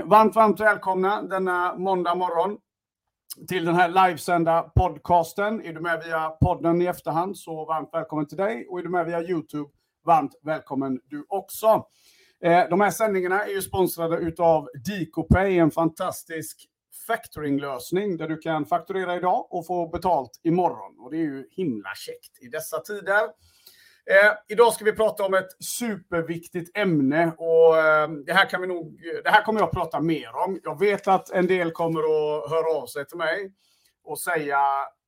Varmt, varmt välkomna denna måndag morgon till den här livesända podcasten. Är du med via podden i efterhand så varmt välkommen till dig och är du med via Youtube, varmt välkommen du också. Eh, de här sändningarna är ju sponsrade utav DicoPay, en fantastisk factoringlösning där du kan fakturera idag och få betalt imorgon. Och det är ju himla käckt i dessa tider. Eh, idag ska vi prata om ett superviktigt ämne och eh, det, här kan vi nog, det här kommer jag att prata mer om. Jag vet att en del kommer att höra av sig till mig och säga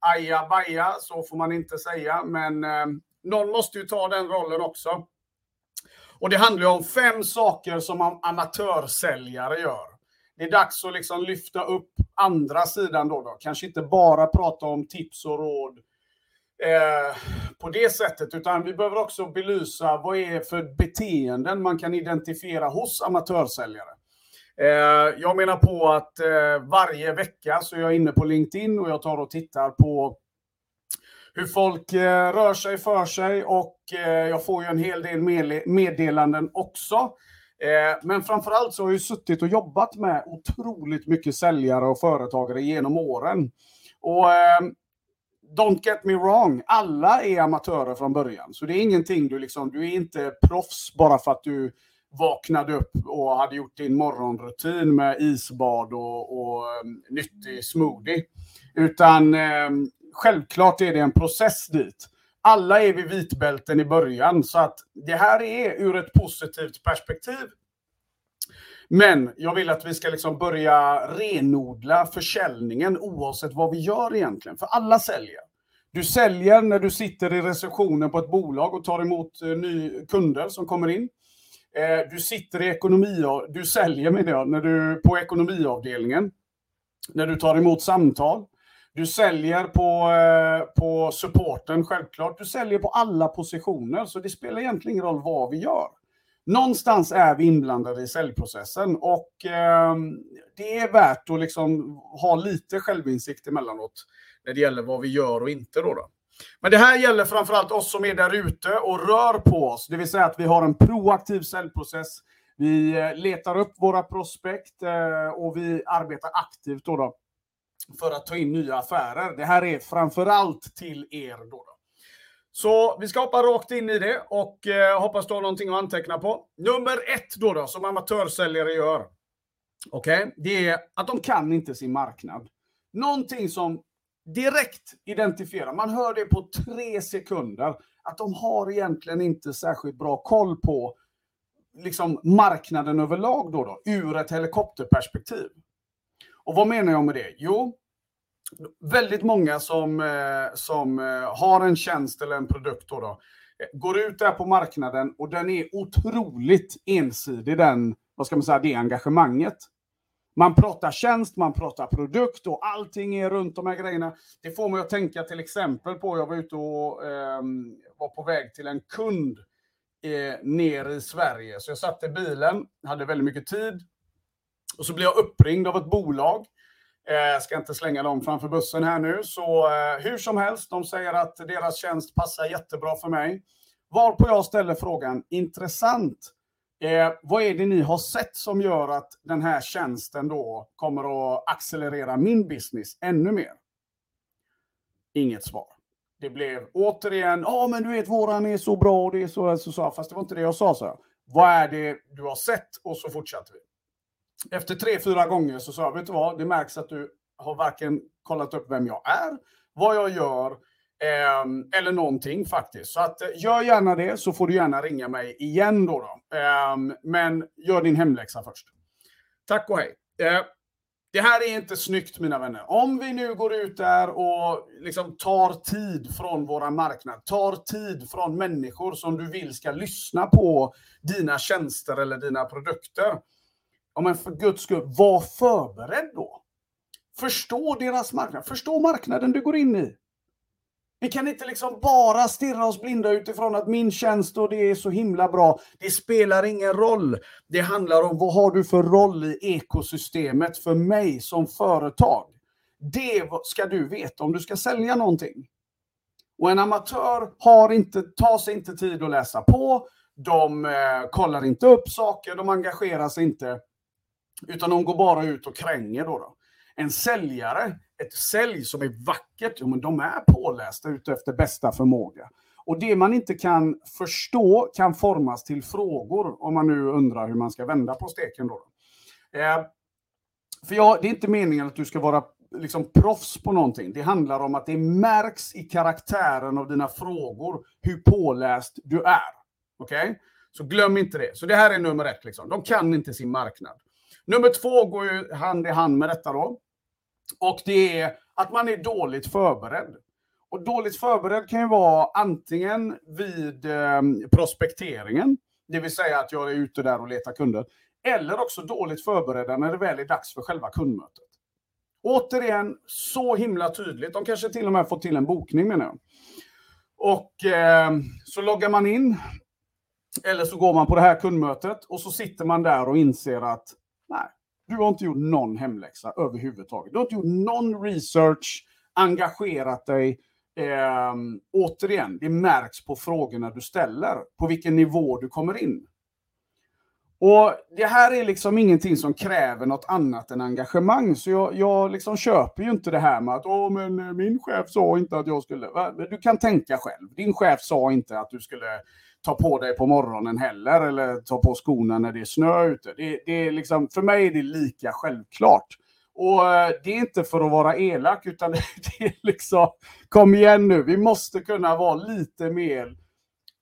aja baja, så får man inte säga, men eh, någon måste ju ta den rollen också. Och det handlar om fem saker som amatörsäljare gör. Det är dags att liksom lyfta upp andra sidan då, då. Kanske inte bara prata om tips och råd eh, på det sättet, utan vi behöver också belysa vad är för beteenden man kan identifiera hos amatörsäljare. Eh, jag menar på att eh, varje vecka så är jag inne på LinkedIn och jag tar och tittar på hur folk eh, rör sig för sig och eh, jag får ju en hel del meddelanden också. Eh, men framförallt så har jag ju suttit och jobbat med otroligt mycket säljare och företagare genom åren. Och eh, don't get me wrong, alla är amatörer från början. Så det är ingenting du liksom, du är inte proffs bara för att du vaknade upp och hade gjort din morgonrutin med isbad och, och um, nyttig smoothie. Utan eh, självklart är det en process dit. Alla är vid vitbälten i början, så att det här är ur ett positivt perspektiv men jag vill att vi ska liksom börja renodla försäljningen oavsett vad vi gör egentligen. För alla säljer. Du säljer när du sitter i receptionen på ett bolag och tar emot eh, ny kunder som kommer in. Eh, du sitter i ekonomi, du säljer menar jag, när du på ekonomiavdelningen. När du tar emot samtal. Du säljer på, eh, på supporten självklart. Du säljer på alla positioner, så det spelar egentligen ingen roll vad vi gör. Någonstans är vi inblandade i säljprocessen och eh, det är värt att liksom ha lite självinsikt emellanåt när det gäller vad vi gör och inte. Då, då. Men det här gäller framförallt oss som är där ute och rör på oss. Det vill säga att vi har en proaktiv säljprocess. Vi eh, letar upp våra prospekt eh, och vi arbetar aktivt då, då för att ta in nya affärer. Det här är framförallt till er. Då, då. Så vi ska hoppa rakt in i det och eh, hoppas du har någonting att anteckna på. Nummer ett då, då som amatörsäljare gör. Okej, okay? det är att de kan inte sin marknad. Någonting som direkt identifierar, man hör det på tre sekunder, att de har egentligen inte särskilt bra koll på liksom marknaden överlag då, då ur ett helikopterperspektiv. Och vad menar jag med det? Jo, väldigt många som, eh, som eh, har en tjänst eller en produkt då, då eh, går ut där på marknaden och den är otroligt ensidig, den, vad ska man säga, det engagemanget. Man pratar tjänst, man pratar produkt och allting är runt de här grejerna. Det får mig att tänka till exempel på, jag var ute och eh, var på väg till en kund eh, ner i Sverige. Så jag satt i bilen, hade väldigt mycket tid. Och så blev jag uppringd av ett bolag Eh, jag ska inte slänga dem framför bussen här nu. Så eh, hur som helst, de säger att deras tjänst passar jättebra för mig. Varpå jag ställer frågan, intressant. Eh, vad är det ni har sett som gör att den här tjänsten då kommer att accelerera min business ännu mer? Inget svar. Det blev återigen, ja men du vet våran är så bra och det är så, så, så. Fast det var inte det jag sa, så. Vad är det du har sett? Och så fortsatte vi efter tre, fyra gånger så sa jag, vet du vad, det märks att du har varken kollat upp vem jag är, vad jag gör, eh, eller någonting faktiskt. Så att, eh, gör gärna det, så får du gärna ringa mig igen då. då. Eh, men gör din hemläxa först. Tack och hej. Eh, det här är inte snyggt mina vänner. Om vi nu går ut där och liksom tar tid från våra marknad, tar tid från människor som du vill ska lyssna på dina tjänster eller dina produkter Ja, men för guds skull, var förberedd då. Förstå deras marknad. Förstå marknaden du går in i. Vi kan inte liksom bara stirra oss blinda utifrån att min tjänst och det är så himla bra. Det spelar ingen roll. Det handlar om vad har du för roll i ekosystemet för mig som företag. Det ska du veta om du ska sälja någonting. Och en amatör har inte, tar sig inte tid att läsa på. De eh, kollar inte upp saker, de engagerar sig inte. Utan de går bara ut och kränger då. då. En säljare, ett sälj som är vackert, jo, men de är pålästa utefter bästa förmåga. Och det man inte kan förstå kan formas till frågor, om man nu undrar hur man ska vända på steken. Då. Eh, för ja, det är inte meningen att du ska vara liksom proffs på någonting. Det handlar om att det märks i karaktären av dina frågor hur påläst du är. Okej? Okay? Så glöm inte det. Så det här är nummer ett. Liksom. De kan inte sin marknad. Nummer två går ju hand i hand med detta då. Och det är att man är dåligt förberedd. Och dåligt förberedd kan ju vara antingen vid eh, prospekteringen, det vill säga att jag är ute där och letar kunder, eller också dåligt förberedda när det väl är dags för själva kundmötet. Återigen, så himla tydligt. De kanske till och med fått till en bokning menar jag. Och eh, så loggar man in, eller så går man på det här kundmötet och så sitter man där och inser att nej, du har inte gjort någon hemläxa överhuvudtaget. Du har inte gjort någon research, engagerat dig. Eh, återigen, det märks på frågorna du ställer, på vilken nivå du kommer in. Och Det här är liksom ingenting som kräver något annat än engagemang. Så jag, jag liksom köper ju inte det här med att Åh, men eh, min chef sa inte att jag skulle... Du kan tänka själv. Din chef sa inte att du skulle ta på dig på morgonen heller eller ta på skorna när det är snö ute. Det, det är liksom, för mig är det lika självklart. Och eh, det är inte för att vara elak, utan det är liksom, kom igen nu, vi måste kunna vara lite mer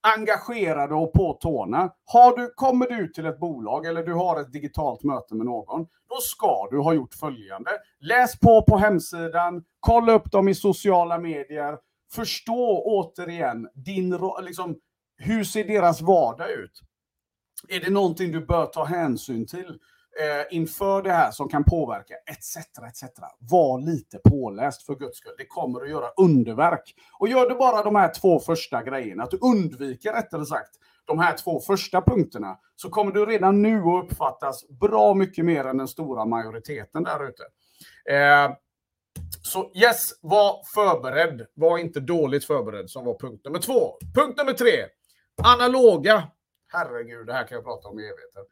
engagerade och på tårna. Har du, kommer du till ett bolag eller du har ett digitalt möte med någon, då ska du ha gjort följande. Läs på på hemsidan, kolla upp dem i sociala medier, förstå återigen din, liksom, hur ser deras vardag ut? Är det någonting du bör ta hänsyn till? Eh, inför det här som kan påverka, etc. etc. Var lite påläst för guds skull. Det kommer att göra underverk. Och gör du bara de här två första grejerna, att du undviker rättare sagt de här två första punkterna, så kommer du redan nu att uppfattas bra mycket mer än den stora majoriteten där ute. Eh, så yes, var förberedd. Var inte dåligt förberedd som var punkt nummer två. Punkt nummer tre. Analoga. Herregud, det här kan jag prata om i evigheter.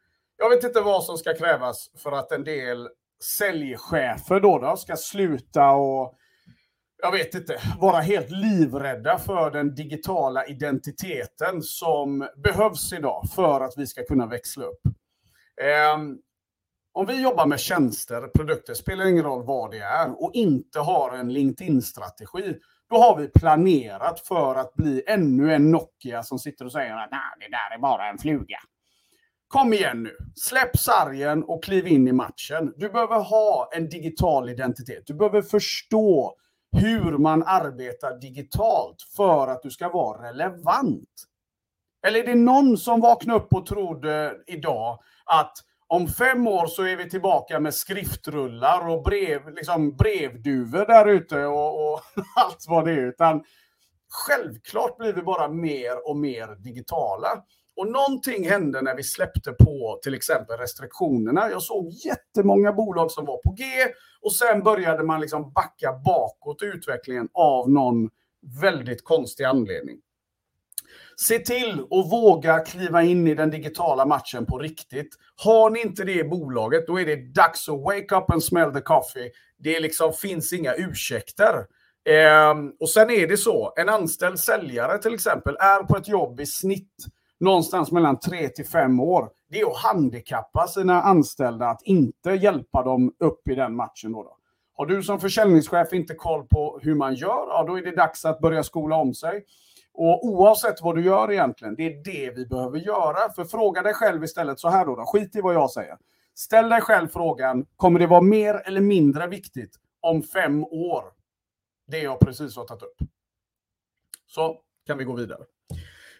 Jag vet inte vad som ska krävas för att en del säljchefer då, då ska sluta och jag vet inte, vara helt livrädda för den digitala identiteten som behövs idag för att vi ska kunna växla upp. Ehm, om vi jobbar med tjänster, produkter, spelar ingen roll vad det är, och inte har en LinkedIn-strategi, då har vi planerat för att bli ännu en Nokia som sitter och säger att det där är bara en fluga. Kom igen nu. Släpp sargen och kliv in i matchen. Du behöver ha en digital identitet. Du behöver förstå hur man arbetar digitalt för att du ska vara relevant. Eller är det någon som vaknade upp och trodde idag att om fem år så är vi tillbaka med skriftrullar och brev, liksom brevduvor där ute och, och allt vad det är. Utan självklart blir vi bara mer och mer digitala. Och någonting hände när vi släppte på till exempel restriktionerna. Jag såg jättemånga bolag som var på G och sen började man liksom backa bakåt i utvecklingen av någon väldigt konstig anledning. Se till att våga kliva in i den digitala matchen på riktigt. Har ni inte det i bolaget, då är det dags att wake up and smell the coffee. Det liksom finns inga ursäkter. Eh, och sen är det så, en anställd säljare till exempel är på ett jobb i snitt någonstans mellan tre till fem år. Det är att handikappa sina anställda att inte hjälpa dem upp i den matchen. Då, då. Har du som försäljningschef inte koll på hur man gör, ja, då är det dags att börja skola om sig. Och oavsett vad du gör egentligen, det är det vi behöver göra. För fråga dig själv istället så här då, då skit i vad jag säger. Ställ dig själv frågan, kommer det vara mer eller mindre viktigt om fem år? Det jag precis har tagit upp. Så kan vi gå vidare.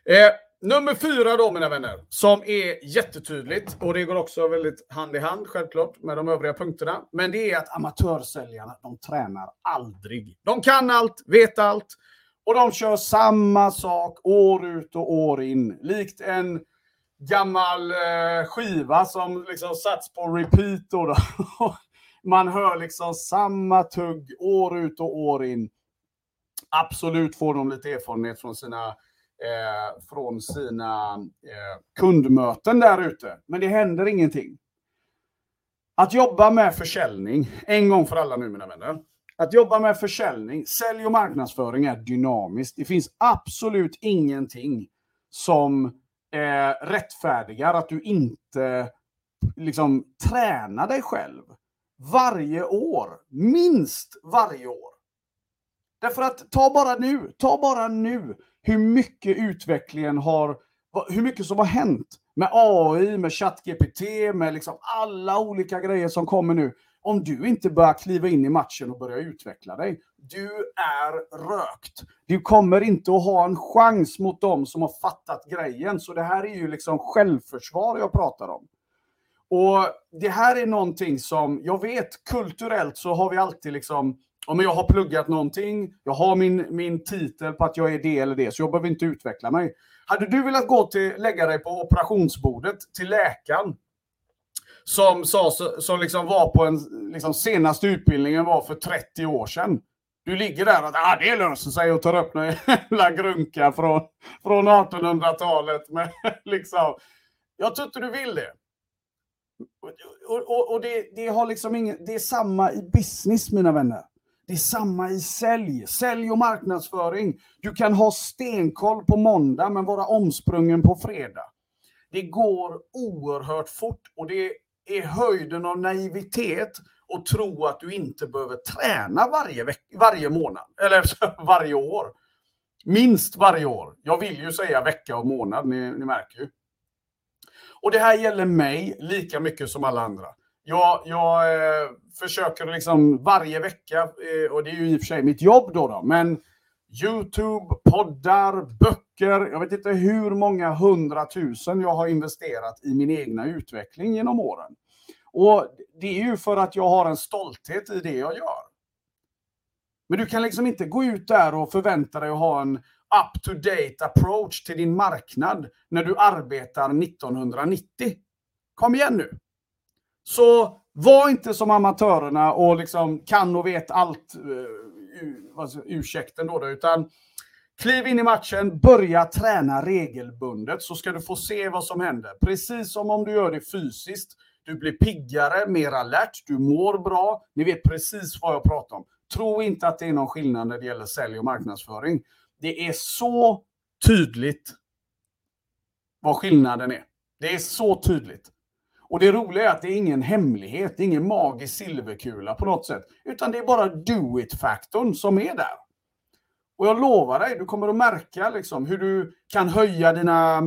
Eh, Nummer fyra då mina vänner, som är jättetydligt och det går också väldigt hand i hand självklart med de övriga punkterna. Men det är att amatörsäljarna, de tränar aldrig. De kan allt, vet allt och de kör samma sak år ut och år in. Likt en gammal eh, skiva som liksom satts på repeat. Då, då. Man hör liksom samma tugg år ut och år in. Absolut får de lite erfarenhet från sina eh, från sina eh, kundmöten där ute. Men det händer ingenting. Att jobba med försäljning, en gång för alla nu mina vänner. Att jobba med försäljning, sälj och marknadsföring är dynamiskt. Det finns absolut ingenting som eh, rättfärdigar att du inte liksom tränar dig själv varje år. Minst varje år. Därför att ta bara nu, ta bara nu hur mycket utvecklingen har, hur mycket som har hänt med AI, med ChatGPT, med liksom alla olika grejer som kommer nu. Om du inte börjar kliva in i matchen och börja utveckla dig, du är rökt. Du kommer inte att ha en chans mot dem som har fattat grejen. Så det här är ju liksom självförsvar jag pratar om. Och det här är någonting som, jag vet, kulturellt så har vi alltid liksom, om jag har pluggat någonting, jag har min, min titel på att jag är det eller det, så jag behöver inte utveckla mig. Hade du velat gå till, lägga dig på operationsbordet till läkaren, som, sa, som liksom var på en, liksom senaste utbildningen var för 30 år sedan. Du ligger där och ah, det löser sig och tar upp en jävla grunka från, från 1800-talet. liksom, jag tror inte du vill det. Och, och, och det, det, har liksom ingen, det är samma i business, mina vänner. Det är samma i sälj, sälj och marknadsföring. Du kan ha stenkoll på måndag men vara omsprungen på fredag. Det går oerhört fort och det är höjden av naivitet att tro att du inte behöver träna varje, veck- varje månad, eller varje år. Minst varje år. Jag vill ju säga vecka och månad, ni, ni märker ju. Och det här gäller mig lika mycket som alla andra. Jag, jag eh, försöker liksom varje vecka, eh, och det är ju i och för sig mitt jobb då, då men Youtube, poddar, böcker. Jag vet inte hur många hundratusen jag har investerat i min egna utveckling genom åren. Och det är ju för att jag har en stolthet i det jag gör. Men du kan liksom inte gå ut där och förvänta dig att ha en up-to-date approach till din marknad när du arbetar 1990. Kom igen nu! Så var inte som amatörerna och liksom kan och vet allt, uh, ursäkten då, då, utan kliv in i matchen, börja träna regelbundet så ska du få se vad som händer. Precis som om du gör det fysiskt. Du blir piggare, mer alert, du mår bra. Ni vet precis vad jag pratar om. Tro inte att det är någon skillnad när det gäller sälj och marknadsföring. Det är så tydligt vad skillnaden är. Det är så tydligt. Och det roliga är att det är ingen hemlighet, det är ingen magisk silverkula på något sätt. Utan det är bara do it-faktorn som är där. Och jag lovar dig, du kommer att märka liksom hur du kan höja dina...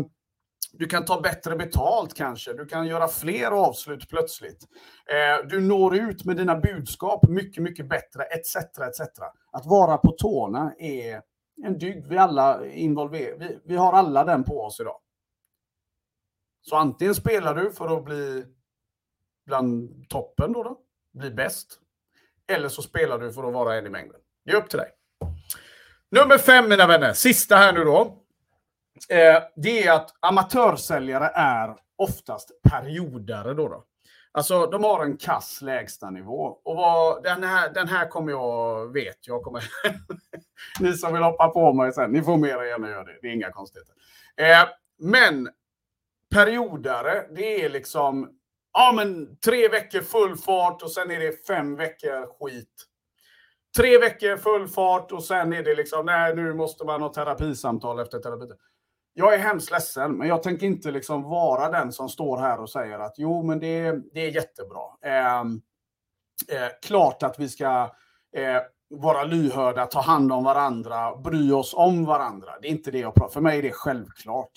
Du kan ta bättre betalt kanske, du kan göra fler avslut plötsligt. Eh, du når ut med dina budskap mycket, mycket bättre, etc. etc. Att vara på tårna är en dygd vi alla involverar. Vi, vi har alla den på oss idag. Så antingen spelar du för att bli bland toppen då, då bli bäst. Eller så spelar du för att vara en i mängden. Det är upp till dig. Nummer fem, mina vänner, sista här nu då. Eh, det är att amatörsäljare är oftast periodare då. då. Alltså, de har en kass lägstanivå. Och vad, den, här, den här kommer jag, vet jag kommer... ni som vill hoppa på mig sen, ni får mer än gärna göra det. Det är inga konstigheter. Eh, men periodare, det är liksom ja, men tre veckor full fart och sen är det fem veckor skit. Tre veckor full fart och sen är det liksom, nej nu måste man ha terapisamtal efter terapi. Jag är hemskt ledsen, men jag tänker inte liksom vara den som står här och säger att jo, men det, det är jättebra. Eh, eh, klart att vi ska eh, vara lyhörda, ta hand om varandra, bry oss om varandra. Det är inte det jag pratar För mig är det självklart.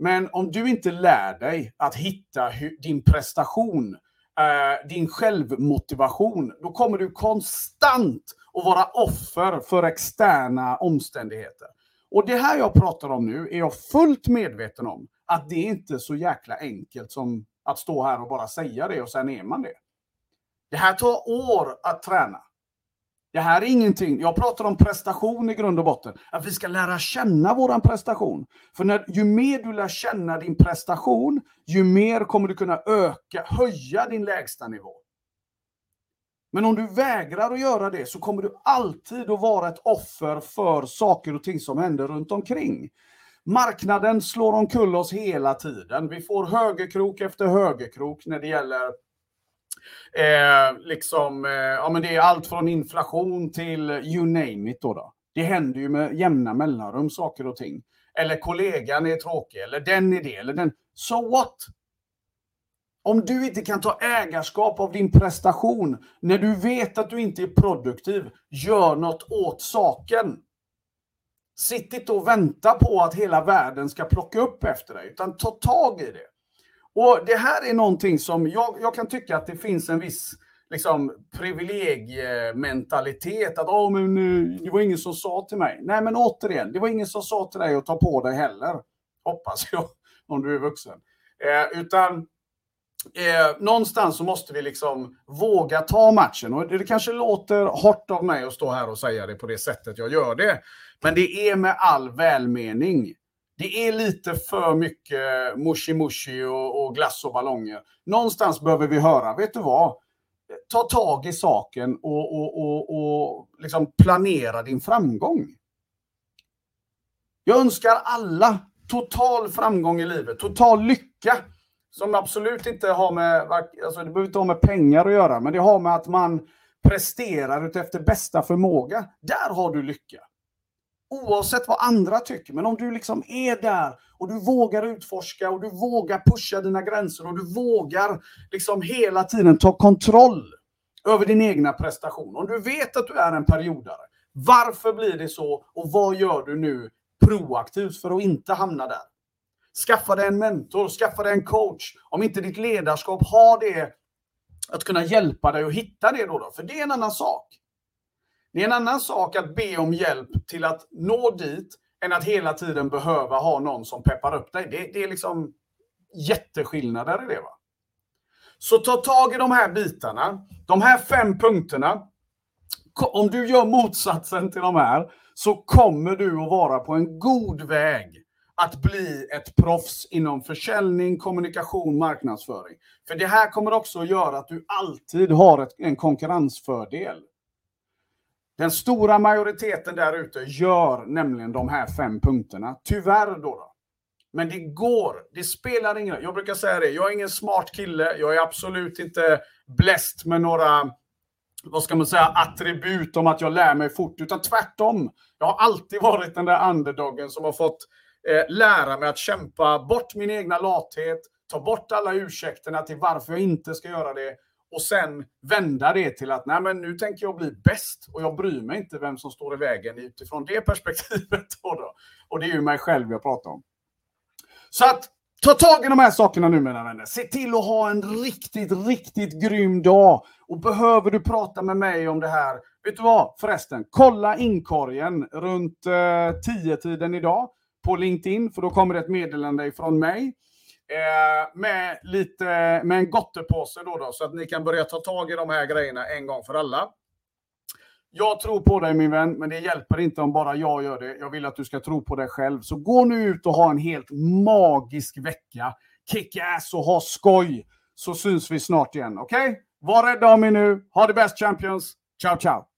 Men om du inte lär dig att hitta din prestation, eh, din självmotivation, då kommer du konstant att vara offer för externa omständigheter. Och det här jag pratar om nu är jag fullt medveten om att det är inte så jäkla enkelt som att stå här och bara säga det och sen är man det. Det här tar år att träna. Det här är ingenting, jag pratar om prestation i grund och botten. Att vi ska lära känna våran prestation. För när, ju mer du lär känna din prestation, ju mer kommer du kunna öka, höja din lägsta nivå. Men om du vägrar att göra det så kommer du alltid att vara ett offer för saker och ting som händer runt omkring. Marknaden slår omkull oss hela tiden. Vi får högerkrok efter högerkrok när det gäller Eh, liksom, eh, ja, men det är allt från inflation till you name it. Då, då. Det händer ju med jämna mellanrum saker och ting. Eller kollegan är tråkig, eller den är det, eller den. So what? Om du inte kan ta ägarskap av din prestation när du vet att du inte är produktiv, gör något åt saken. Sitt inte och vänta på att hela världen ska plocka upp efter dig, utan ta tag i det. Och det här är någonting som jag, jag kan tycka att det finns en viss liksom, privilegiementalitet. Att oh, men, det var ingen som sa till mig. Nej, men återigen, det var ingen som sa till dig att ta på dig heller. Hoppas jag, om du är vuxen. Eh, utan eh, någonstans så måste vi liksom våga ta matchen. Och det kanske låter hårt av mig att stå här och säga det på det sättet jag gör det. Men det är med all välmening. Det är lite för mycket mushi-mushi och, och glass och ballonger. Någonstans behöver vi höra, vet du vad? Ta tag i saken och, och, och, och liksom planera din framgång. Jag önskar alla total framgång i livet, total lycka. Som absolut inte har med, alltså det behöver inte ha med pengar att göra, men det har med att man presterar utefter bästa förmåga. Där har du lycka. Oavsett vad andra tycker, men om du liksom är där och du vågar utforska och du vågar pusha dina gränser och du vågar liksom hela tiden ta kontroll över din egna prestation. Om du vet att du är en periodare, varför blir det så och vad gör du nu proaktivt för att inte hamna där? Skaffa dig en mentor, skaffa dig en coach. Om inte ditt ledarskap har det, att kunna hjälpa dig att hitta det då, då för det är en annan sak. Det är en annan sak att be om hjälp till att nå dit än att hela tiden behöva ha någon som peppar upp dig. Det, det är liksom jätteskillnader i det. Va? Så ta tag i de här bitarna, de här fem punkterna. Om du gör motsatsen till de här så kommer du att vara på en god väg att bli ett proffs inom försäljning, kommunikation, marknadsföring. För det här kommer också att göra att du alltid har ett, en konkurrensfördel. Den stora majoriteten där ute gör nämligen de här fem punkterna. Tyvärr då. då. Men det går. Det spelar ingen roll. Jag brukar säga det. Jag är ingen smart kille. Jag är absolut inte bläst med några vad ska man säga, attribut om att jag lär mig fort, utan tvärtom. Jag har alltid varit den där underdogen som har fått eh, lära mig att kämpa bort min egna lathet, ta bort alla ursäkterna till varför jag inte ska göra det och sen vända det till att nej, men nu tänker jag bli bäst och jag bryr mig inte vem som står i vägen utifrån det perspektivet. Då då. Och det är ju mig själv jag pratar om. Så att ta tag i de här sakerna nu mina vänner. Se till att ha en riktigt, riktigt grym dag. Och behöver du prata med mig om det här, vet du vad förresten? Kolla inkorgen runt eh, 10-tiden idag på LinkedIn, för då kommer det ett meddelande från mig. Eh, med, lite, med en gottepåse då, då, så att ni kan börja ta tag i de här grejerna en gång för alla. Jag tror på dig min vän, men det hjälper inte om bara jag gör det. Jag vill att du ska tro på dig själv. Så gå nu ut och ha en helt magisk vecka. Kick ass och ha skoj. Så syns vi snart igen, okej? Okay? Var rädda om er nu. Ha det bäst champions. Ciao, ciao!